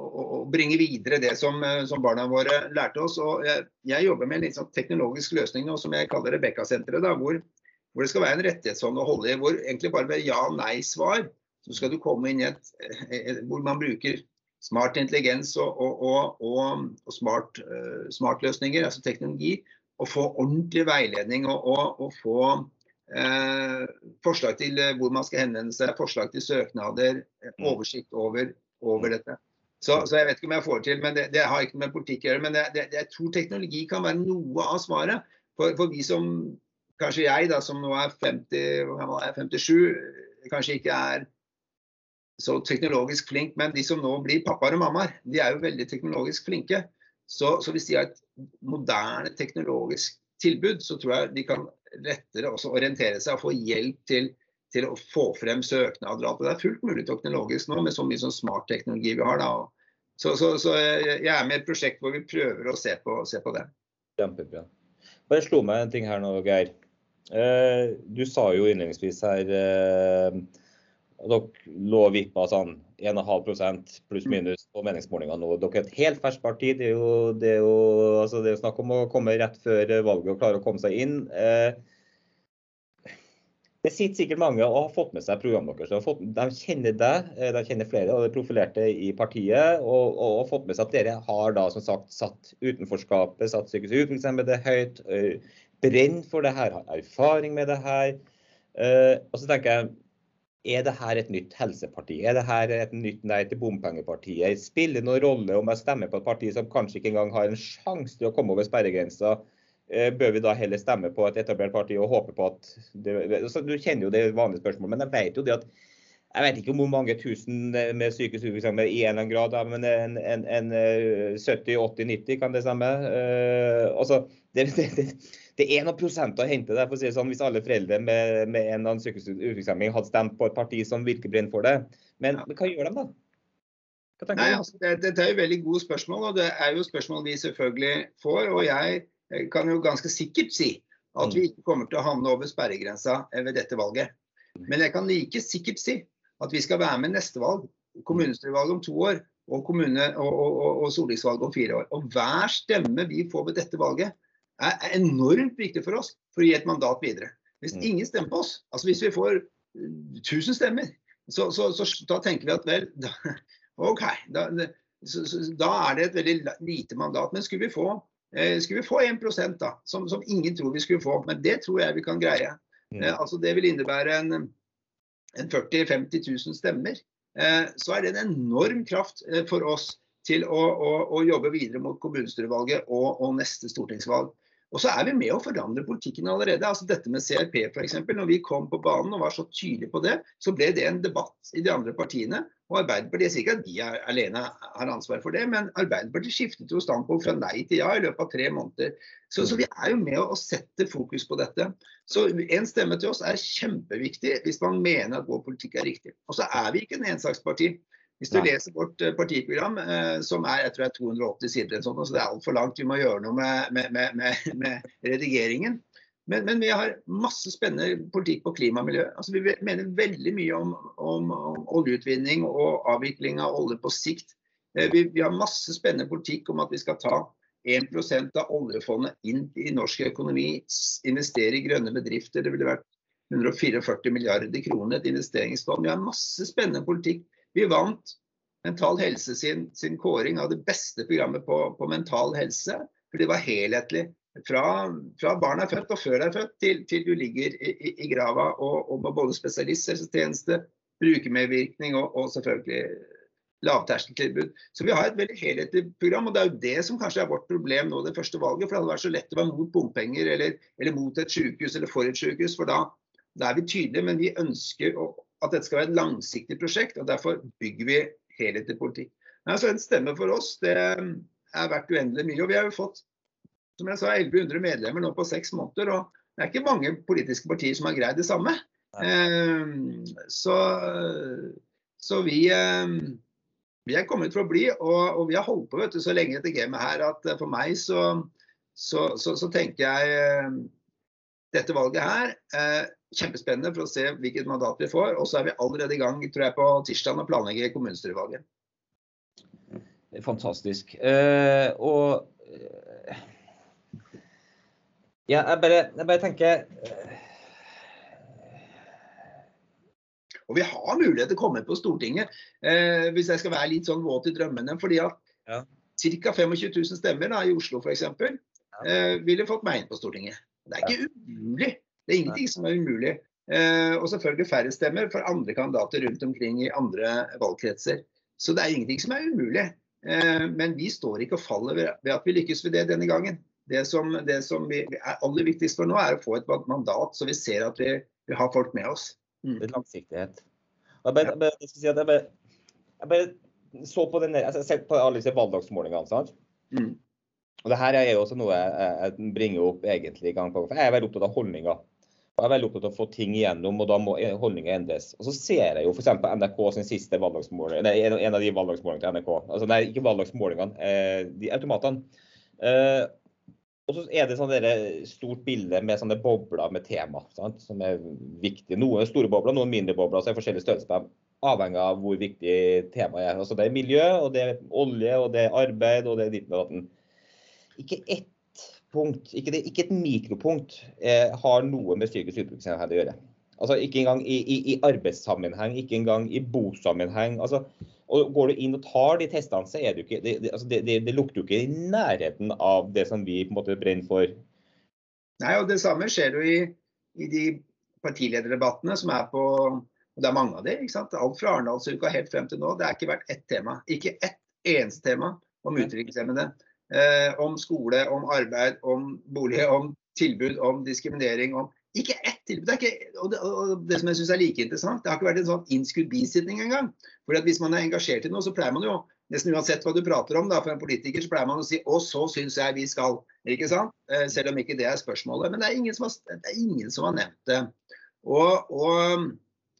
å, å, bringe videre det som, eh, som, barna våre lærte oss. Og jeg, jeg jobber med en litt sånn teknologisk løsning nå, som jeg kaller Rebekka-senteret. Hvor, hvor, det skal være en rettighetshånd å holde i, hvor egentlig bare ved ja-nei-svar så skal du komme inn i et, et, hvor man bruker smart intelligens og, og, og, og smart, uh, smartløsninger, altså teknologi, og få ordentlig veiledning og, få eh, forslag til uh, hvor man skal henvende seg, forslag til søknader, mm. oversikt over, over dette. Så, så, jeg vet ikke om jeg får til, men det, det har ikke med politikk å gjøre. Men det, det, jeg tror teknologi kan være noe av svaret. For, for, vi som, kanskje jeg da, som nå er 50, 57, kanskje ikke er så teknologisk flink, men de som nå blir pappaer og mammaer, de er jo veldig teknologisk flinke. Så, så, hvis de har et moderne teknologisk tilbud, så tror jeg de kan lettere også orientere seg og få hjelp til, til å få frem søknader. Det er fullt mulig teknologisk nå med så mye sånn smart teknologi vi har. da. Så, så, så, jeg er med i et prosjekt hvor vi prøver å se på, se på det. Kjempebra. Bare slo meg en ting her nå, Geir. Eh, du sa jo innledningsvis her eh, dere lå og vippa sånn 1,5 pluss minus på meningsmålingene nå. Dere er et helt ferskt parti. Det er, jo, det, er jo, altså det er jo snakk om å komme rett før valget og klare å komme seg inn. Eh, det sitter sikkert mange og har fått med seg programmet deres. De kjenner deg, eh, de kjenner flere og er profilerte i partiet. Og, og, og fått med seg at dere har da som sagt satt utenforskapet, satt psykisk utviklingshemmede høyt. Eh, brenner for det her, har erfaring med det her. Eh, og så tenker jeg er det her et nytt helseparti? Er det her et nytt nei til bompengepartiet? Spiller det noen rolle om jeg stemmer på et parti som kanskje ikke engang har en sjanse til å komme over sperregrensa? Eh, bør vi da heller stemme på et etablert parti og håpe på at det, altså, Du kjenner jo det vanlige spørsmålet, men jeg vet jo det at jeg vet ikke hvor mange tusen med psykisk i en eller annen grad, men en, en, en 70-80-90 eh, kan det stemme. Uh, altså, det, det, det, er noen prosent å hente der, for å si det sånn, hvis alle foreldre med, med en eller annen psykisk utviklingshemming hadde stemt på et parti som virkelig brenner for det. Men hva gjør de da? Nei, altså, det, det, er jo veldig gode spørsmål, og det er jo spørsmål vi selvfølgelig får. Og jeg kan jo ganske sikkert si at vi mm. ikke kommer til å havne over sperregrensa ved dette valget. Men jeg kan like sikkert si at vi skal være med neste valg, kommunestyrevalget om to år og, kommune, og, og, og stortingsvalget om fire år. Og hver stemme vi får ved dette valget, er enormt viktig for oss for å gi et mandat videre. Hvis mm. ingen stemmer på oss, altså hvis vi får 1000 eh, stemmer, så, så, så da tenker vi at vel, da, OK. Da, så, da, er det et veldig lite mandat. Men skulle vi få, eh, skulle vi få 1 da, som, som, ingen tror vi skulle få, men det tror jeg vi kan greie. Mm. Eh, altså Det vil innebære en en 40 000-50 000 stemmer, eh, så er det en enorm kraft eh, for oss til å, å, å jobbe videre mot kommunestyrevalget og, og, neste stortingsvalg. Og så er vi med å forandre politikken allerede. altså Dette med CRP f.eks. Når vi kom på banen og var så tydelige på det, så ble det en debatt i de andre partiene. Og Arbeiderpartiet sier ikke at de er, alene har ansvar for det, men Arbeiderpartiet skiftet jo standpunkt fra nei til ja i løpet av tre måneder. Så, så vi er jo med å, å sette fokus på dette. Så en stemme til oss er kjempeviktig hvis man mener at vår politikk er riktig. Og så er vi ikke en ensaksparti. Hvis du Nei. leser vårt eh, partiprogram, eh, som er jeg tror det er 280 sider, sånt, så det er altfor langt, vi må gjøre noe med, med, med, med redigeringen. Men, men, vi har masse spennende politikk på klima og miljø. Altså, vi mener veldig mye om, om, om oljeutvinning og avvikling av olje på sikt. Eh, vi, vi, har masse spennende politikk om at vi skal ta 1% av oljefondet inn i norsk økonomi, investere i grønne bedrifter. Det ville vært 144 milliarder kroner et investeringsfond. Vi har masse spennende politikk vi vant Mental Helse sin, sin kåring av det beste programmet på, på, mental helse. For det var helhetlig. Fra, fra barn er født og før er født, til, til du ligger i, i, i grava og, og, med både spesialisthelsetjeneste, brukermedvirkning og, og selvfølgelig lavterskeltilbud. Så vi har et veldig helhetlig program. og Det er jo det som kanskje er vårt problem nå det første valget. For det hadde vært så lett å være mot bompenger eller, eller mot et sykehus eller for et sykehus. For da, da er vi tydelige, men vi ønsker å, at dette skal være et langsiktig prosjekt. og Derfor bygger vi helhetlig politikk. Altså En stemme for oss det er verdt uendelig mye. og Vi har jo fått som jeg sa, 1100 medlemmer nå på seks måneder. og Det er ikke mange politiske partier som har greid det samme. Eh, så, så vi, eh, vi, er kommet for å bli, og, og vi har holdt på vet du, så lenge dette gamet her at for meg så, så, så, så tenker jeg dette valget her eh, kjempespennende for å se hvilket mandat vi får. Og så er vi allerede i gang tror jeg, på tirsdag å planlegge kommunestyrevalget. Fantastisk. Uh, og uh, ja, jeg bare, jeg bare tenker uh, Og vi har mulighet til å komme på Stortinget, hvis jeg skal være litt sånn våt i drømmene. fordi at ja. ca. 25 000 stemmer da, i Oslo f.eks. Uh, ville fått meg inn på Stortinget. Det er ikke umulig. Det er ingenting som er umulig. Eh, og selvfølgelig færre stemmer for andre kandidater rundt omkring i andre valgkretser. Så det er ingenting som er umulig. Eh, men vi står ikke og faller ved at vi lykkes ved det denne gangen. Det som, det som vi er aller viktigst for nå, er å få et mandat, så vi ser at vi, vi har folk med oss. Mm. Er langsiktighet. Jeg bare, jeg, bare, si jeg, bare, jeg bare så på, den, jeg ser på alle disse valgdagsmålingene. sant? Mm. Og det her er jo også noe jeg bringer opp egentlig gang på gang. For jeg er veldig opptatt av holdninger. Jeg er veldig opptatt av å få ting igjennom, og da må holdninger endres. Og så ser jeg jo f.eks. NRK sin siste valgdagsmåling, nei, en av de valgdagsmålingene til NRK. Altså, nei, ikke valgdagsmålingene, eh, de automatene. Eh, og så er det sånn stort bilde med sånne bobler med tema, sant? som er viktige. Noen er store bobler, noen mindre bobler. så er forskjellige størrelse på dem, Avhengig av hvor viktig temaet er. Altså, det er miljø, og det er olje, og det er arbeid, og det er ditt og datten. Ikke ett punkt, ikke, det, ikke et mikropunkt, eh, har noe med psykisk utviklingshemmede å gjøre. Altså Ikke engang i, i, i, arbeidssammenheng, ikke engang i bosammenheng. Altså, og Går du inn og tar de testene, så er du ikke, det, det, altså det, det, lukter jo ikke i nærheten av det som vi på en måte brenner for. Nei, og Det samme skjer jo i, i de partilederdebattene som er på og Det er mange av de, ikke sant? Alt fra Arendalsuka helt frem til nå. Det har ikke vært ett tema. Ikke ett eneste tema om utviklingshemmede om skole, om arbeid, om bolig, om tilbud, om diskriminering. om ikke ett tilbud. Det ikke, og, det, og det, som jeg syns er like interessant, det har ikke vært en sånn innskudd bisitning engang. For Hvis man er engasjert i noe, så pleier man jo nesten uansett hva du prater om, da, for en politiker, så pleier man å si 'og så syns jeg vi skal'. Ikke sant? Eh, selv om ikke det er spørsmålet. Men det er ingen som har, det er ingen som har nevnt det. Og, og,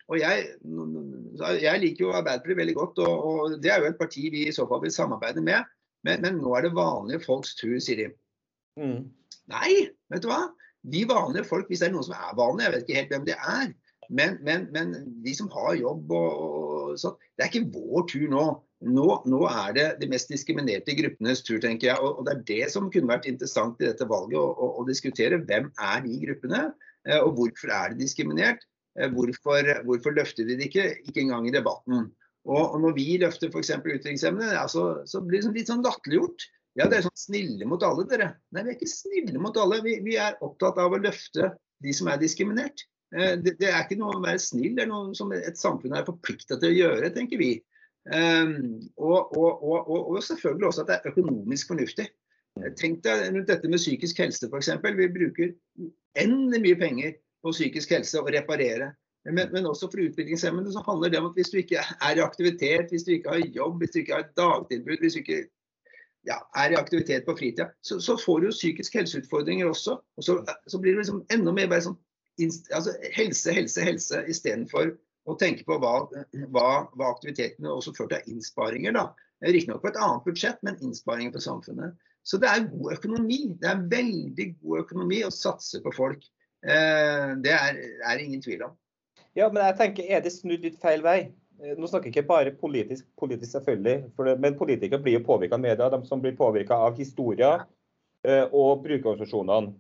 og jeg, jeg, liker jo Arbeiderpartiet veldig godt, og, det er jo et parti vi i så fall vil samarbeide med. Men, men, nå er det vanlige folks tur, sier de. Mm. Nei, vet du hva. Vi vanlige folk, hvis det er noen som er vanlige, jeg vet ikke helt hvem de er, men, men, men de som har jobb og, og sånn, det er ikke vår tur nå. nå. nå. er det de mest diskriminerte gruppenes tur, tenker jeg. Og, og, det er det som kunne vært interessant i dette valget, å, å, å diskutere. Hvem er de gruppene, eh, og hvorfor er de diskriminert? Eh, hvorfor, hvorfor løfter de det ikke? Ikke engang i debatten. Og, når vi løfter f.eks. utviklingshemmede, ja, så, så, blir det litt sånn latterliggjort. Ja, dere er sånn snille mot alle, dere. Nei, vi er ikke snille mot alle. Vi, vi er opptatt av å løfte de som er diskriminert. Eh, det, det, er ikke noe å være snill, det er noe som et samfunn er forplikta til å gjøre, tenker vi. Um, og, og, og, selvfølgelig også at det er økonomisk fornuftig. Tenk deg rundt dette med psykisk helse f.eks. Vi bruker uendelig mye penger på psykisk helse og reparere. Men, men, også for utviklingshemmede så handler det om at hvis du ikke er i aktivitet, hvis du ikke har jobb, hvis du ikke har et dagtilbud, hvis du ikke ja, er i aktivitet på fritida, så, så, får du jo psykisk helseutfordringer også. Og så, så blir det liksom enda mer bare sånn altså, helse, helse, helse istedenfor å tenke på hva, hva, hva aktivitetene også fører til innsparinger. da. Riktignok på et annet budsjett, men innsparinger på samfunnet. Så det er god økonomi. Det er veldig god økonomi å satse på folk. Eh, det er, er ingen tvil om. Ja, men jeg tenker, Er det snudd litt feil vei? Eh, nå snakker jeg ikke bare politisk, politisk selvfølgelig, det, men politikere blir jo påvirka av media. De som blir påvirka av historier eh, og brukerorganisasjonene.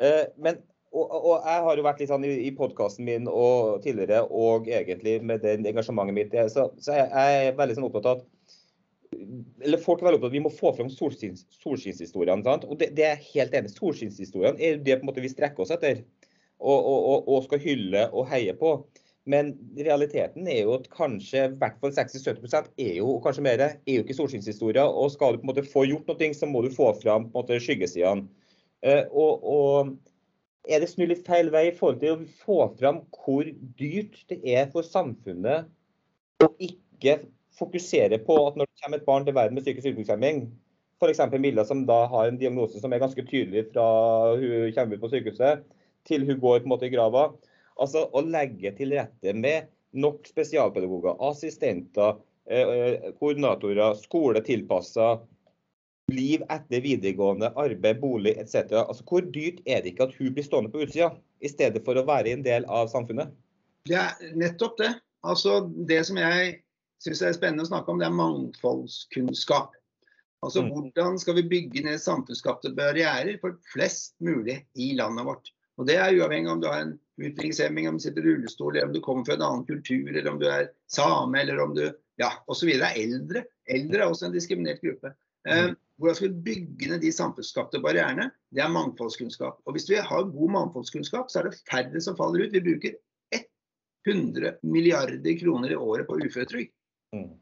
Eh, men, og, og, jeg har jo vært litt sånn i, i podkasten min og tidligere, og egentlig med det engasjementet mitt, så, så jeg, jeg er veldig sånn opptatt av at eller folk er veldig opptatt av at Vi må få fram solskinnshistoriene. Og det, det, er helt enig. Solskinnshistoriene er det på en måte vi strekker oss etter og, og, og, skal hylle og heie på. Men realiteten er jo at kanskje i hvert fall 60-70 er jo kanskje mer, er jo ikke solskinnshistorier. Og skal du på en måte få gjort noe, så må du få fram på en måte skyggesidene. Uh, og, og, er det snudd litt feil vei i forhold til å få fram hvor dyrt det er for samfunnet å ikke fokusere på at når det kommer et barn til verden med psykisk utviklingshemming, f.eks. Milla som da har en diagnose som er ganske tydelig fra hun kommer ut på sykehuset, til hun går på en måte i grava. Altså å legge til rette med nok spesialpedagoger, assistenter, eh, eh koordinatorer, skole tilpassa, liv etter videregående, arbeid, bolig etc. Altså, hvor dyrt er det ikke at hun blir stående på utsida, i stedet for å være en del av samfunnet? Det er nettopp det. Altså, det som jeg syns er spennende å snakke om, det er mangfoldskunnskap. Altså mm. Hvordan skal vi bygge ned samfunnsskapte barrierer for flest mulig i landet vårt? Og Det er uavhengig om du har en utviklingshemming, om du sitter i rullestol, eller om du kommer fra en annen kultur, eller om du er same, eller om du ja, osv. er eldre. Eldre er også en diskriminert gruppe. Eh, mm. hvordan skal vi bygge ned de samfunnsskapte barrierene? Det er mangfoldskunnskap. Og Hvis vi har god mangfoldskunnskap, så er det færre som faller ut. Vi bruker 100 milliarder kroner i året på uføretrygd. Mm.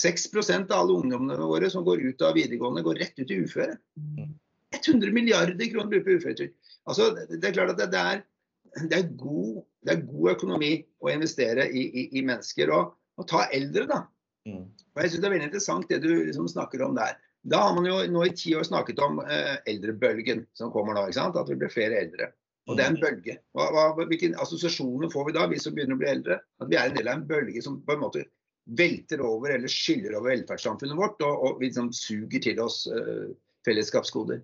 6% av alle ungdommene våre som går ut av videregående, går rett ut i uføre. 100 mm. milliarder kroner bruker på uføretrygd. Altså, det er klart at det, er, det, er god, det er, god, økonomi å investere i, i, i mennesker. Og, og, ta eldre, da. Mm. Og jeg synes Det er veldig interessant det du liksom snakker om der. Da har man jo nå i ti år snakket om eh, eldrebølgen som kommer nå. ikke sant? At vi blir flere eldre. Og det er en mm. bølge. Hva, hva, hvilke assosiasjoner får vi da, vi som begynner å bli eldre? At vi er en del av en bølge som på en måte velter over eller skyller over velferdssamfunnet vårt og, og liksom suger til oss uh, fellesskapsgoder.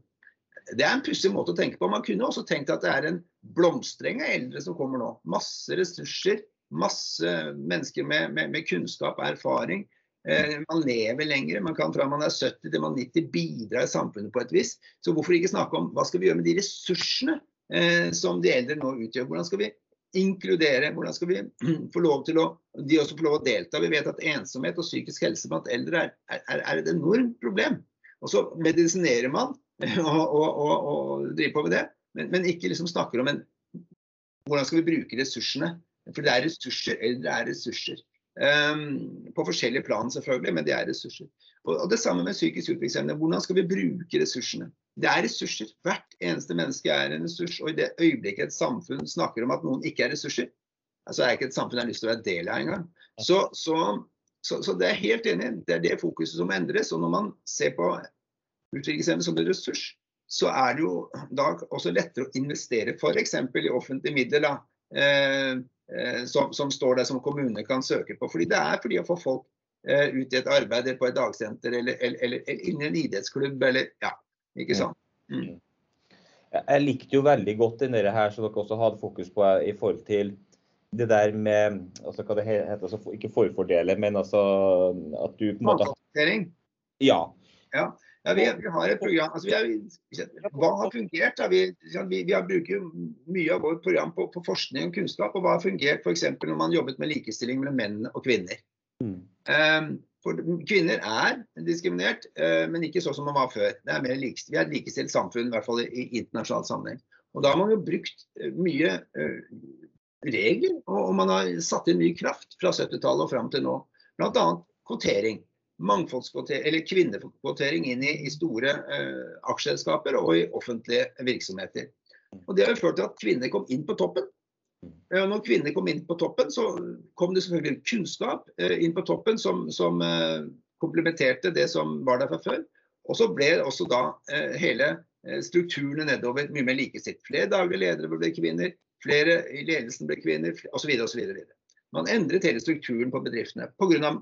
Det er en pussig måte å tenke på. Man kunne også tenkt at det er en blomstreng av eldre som kommer nå. Masse ressurser, masse mennesker med, med, med kunnskap og erfaring. Eh, man lever lenger. Man kan fra man er 70 til man er 90 bidra i samfunnet på et vis. Så hvorfor ikke snakke om hva skal vi gjøre med de ressursene eh, som de eldre nå utgjør? Hvordan skal vi inkludere? Hvordan skal vi få lov til å, de også få lov å delta? Vi vet at ensomhet og psykisk helse blant eldre er, er, er et enormt problem. Og så medisinerer man og, og, og, driver på med det, men, men ikke liksom snakker om en, hvordan skal vi bruke ressursene. For det er ressurser. Det er ressurser. Um, på forskjellige plan, selvfølgelig, men det er ressurser. Og, og Det samme med psykisk utviklingshemmede. Hvordan skal vi bruke ressursene? Det er ressurser. Hvert eneste menneske er en ressurs. Og i det øyeblikket et samfunn snakker om at noen ikke er ressurser, så er ikke et samfunn jeg har lyst til å være del av engang. Så, så, så, så, det er helt enig. Det er det fokuset som endres. Og når man ser på utviklingshemmede som en ressurs, så er det jo da også lettere å investere f.eks. i offentlige midler. da, eh, eh, som, som, står der som kommunene kan søke på. Fordi Det er fordi å få folk eh, ut i et arbeid på et dagsenter eller, eller, eller, eller inn i en idrettsklubb eller ja, ikke sant? Mm. Jeg likte jo veldig godt denne her som dere også hadde fokus på i forhold til det der med altså hva det heter, altså Ikke forfordele, men altså at du på en måte Ja. ja. Ja, vi, vi, har et program altså vi har, Hva har fungert? Vi, vi, vi, har brukt mye av vårt program på, på, forskning og kunnskap. og Hva har fungert f.eks. når man jobbet med likestilling mellom menn og kvinner? Mm. Um, for kvinner er diskriminert, uh, men ikke sånn som man var før. Det er mer likest, vi er et likestilt samfunn, i hvert fall i internasjonal sammenheng. Og Da har man jo brukt eh, mye uh, regler, og, man har satt inn mye kraft fra 70-tallet og fram til nå. Bl.a. kvotering. Eller kvinnekvotering inn i, i store eh, aksjeselskaper og i offentlige virksomheter. Og Det har jo ført til at kvinner kom inn på toppen. Eh, når kvinner kom inn på toppen, så kom det selvfølgelig kunnskap eh, inn på toppen som, som eh, komplementerte det som var der fra før. Og så ble også da hele strukturene nedover mye mer likestilt. Flere daglige ledere ble kvinner, flere i ledelsen ble kvinner osv. osv. Man endret hele strukturen på bedriftene pga.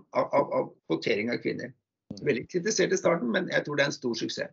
Kvotering av kvinner. Veldig kritisert i starten, men jeg tror det er en stor suksess.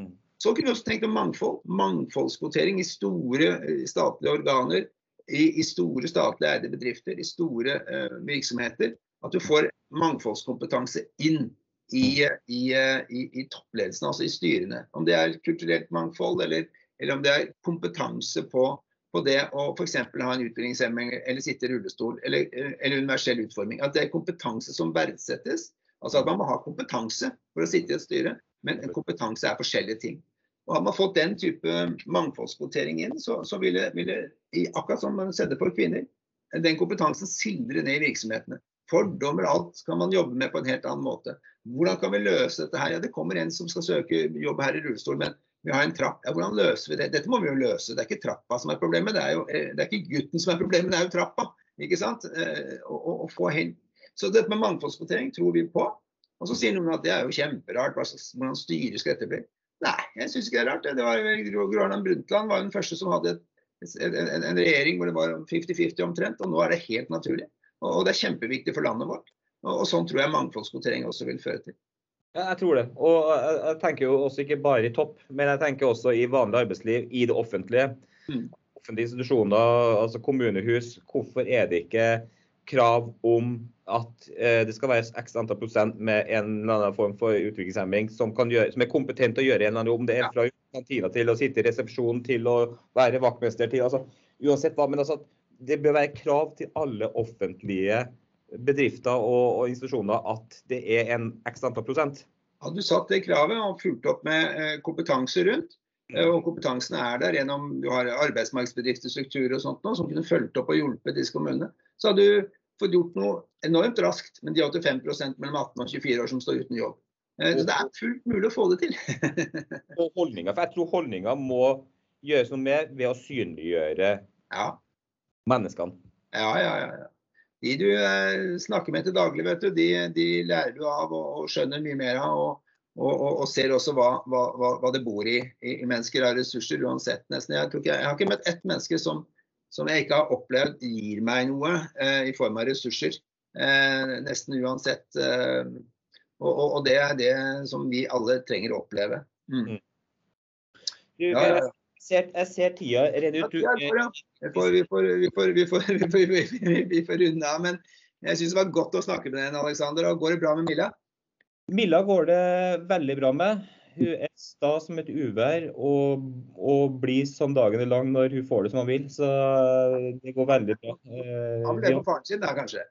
Mm. Så kunne vi også tenkt om mangfold. Mangfoldskvotering i store statlige organer i, i store statlig eide bedrifter, i store uh, virksomheter, at du får mangfoldskompetanse inn i, i, i, i, toppledelsen, altså i styrene. Om det er kulturelt mangfold, eller, eller om det er kompetanse på, på det å f.eks. ha en utviklingshemming eller sitte i rullestol, eller, eller, universell utforming. At det er kompetanse som verdsettes. Altså at man må ha kompetanse for å sitte i et styre, men kompetanse er forskjellige ting. Og Hadde man fått den type mangfoldskvotering inn, så, så ville, ville, akkurat som man setter for kvinner, den kompetansen sildre ned i virksomhetene. Fordommer, alt kan man jobbe med på en helt annen måte. Hvordan kan vi løse dette her? Ja, Det kommer en som skal søke jobb her i rullestol, men vi har en trapp. Ja, Hvordan løser vi det? Dette må vi jo løse. Det er ikke trappa som er problemet, det er jo eh, det er ikke gutten som er problemet, det er jo trappa. ikke sant? Og, og, og. Så dette med mangfoldskvotering tror vi på. Og så sier noen at det er jo kjemperart, hvordan styres dette blir? Nei, jeg syns ikke det er rart. Det var Gro Harlem Brundtland var den første som hadde et, en, en, regjering hvor det var 50-50 omtrent, og nå er det helt naturlig. Og, og, det er kjempeviktig for landet vårt. Og, og sånn tror jeg mangfoldskvotering også vil føre til. Ja, jeg tror det. Og jeg, jeg, tenker jo også ikke bare i topp, men jeg tenker også i vanlig arbeidsliv, i det offentlige. Mm. Offentlige institusjoner, altså kommunehus. Hvorfor er det ikke krav om at eh, det skal være x antall prosent med en eller annen form for utviklingshemming som, gjøre, som er kompetent til å gjøre en eller annen jobb. Om det er fra kantina til å sitte i resepsjonen til å være vaktmester til altså, Uansett hva. Men altså, det bør være krav til alle offentlige bedrifter og, og institusjoner at det er en x antall prosent. Hadde du satt det kravet og fulgt opp med eh, kompetanse rundt, eh, og kompetansen er der gjennom du har arbeidsmarkedsbedrifter, strukturer og sånt nå, som kunne fulgt opp og hjulpet disse kommunene, så hadde du fått gjort noe enormt raskt med de 85 mellom 18 og 24 år som står uten jobb. Eh, så det er fullt mulig å få det til. og holdninger, for Jeg tror holdninger må gjøres noe med ved å synliggjøre ja. menneskene. Ja, ja, ja. De du eh, snakker med til daglig, vet du, de, de lærer du av og, og, skjønner mye mer av. Og, og, og ser også hva, hva, hva, det bor i, i, mennesker av ressurser, uansett. nesten. Jeg, ikke, jeg har ikke møtt ett menneske som, som jeg ikke har opplevd gir meg noe eh, i form av ressurser. Eh, nesten uansett. Eh, og, og, og, det er det som vi alle trenger å oppleve. Mm. Du, ja, ja. Ser, jeg ser tida renner ut. Vi får runde av. Men jeg syns det var godt å snakke med deg, Alexander. Går det bra med Milla? Milla går det veldig bra med. Hun er sta som et uvær og, og, blir som dagen er lang når hun får det som hun vil. Så det går veldig bra. Han ble på faren sin da, kanskje?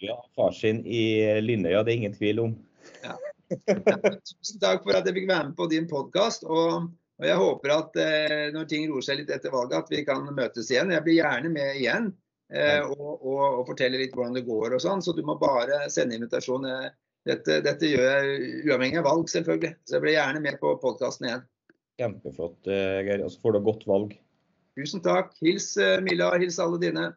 ja, far sin i Linnøya, det er ingen tvil om. Ja. Tusen takk for at jeg fikk være med på din podkast. Og, og, jeg håper at eh, når ting roer seg litt etter valget, at vi kan møtes igjen. Jeg blir gjerne med igjen. Eh, og, og, og, fortelle litt hvordan det går og sånn. Så du må bare sende invitasjon. Dette, dette, gjør jeg uavhengig av valg, selvfølgelig. Så jeg blir gjerne med på podkasten igjen. Kjempeflott, eh, Geir. Og så får du godt valg. Tusen takk. Hils eh, Milla, hils alle dine.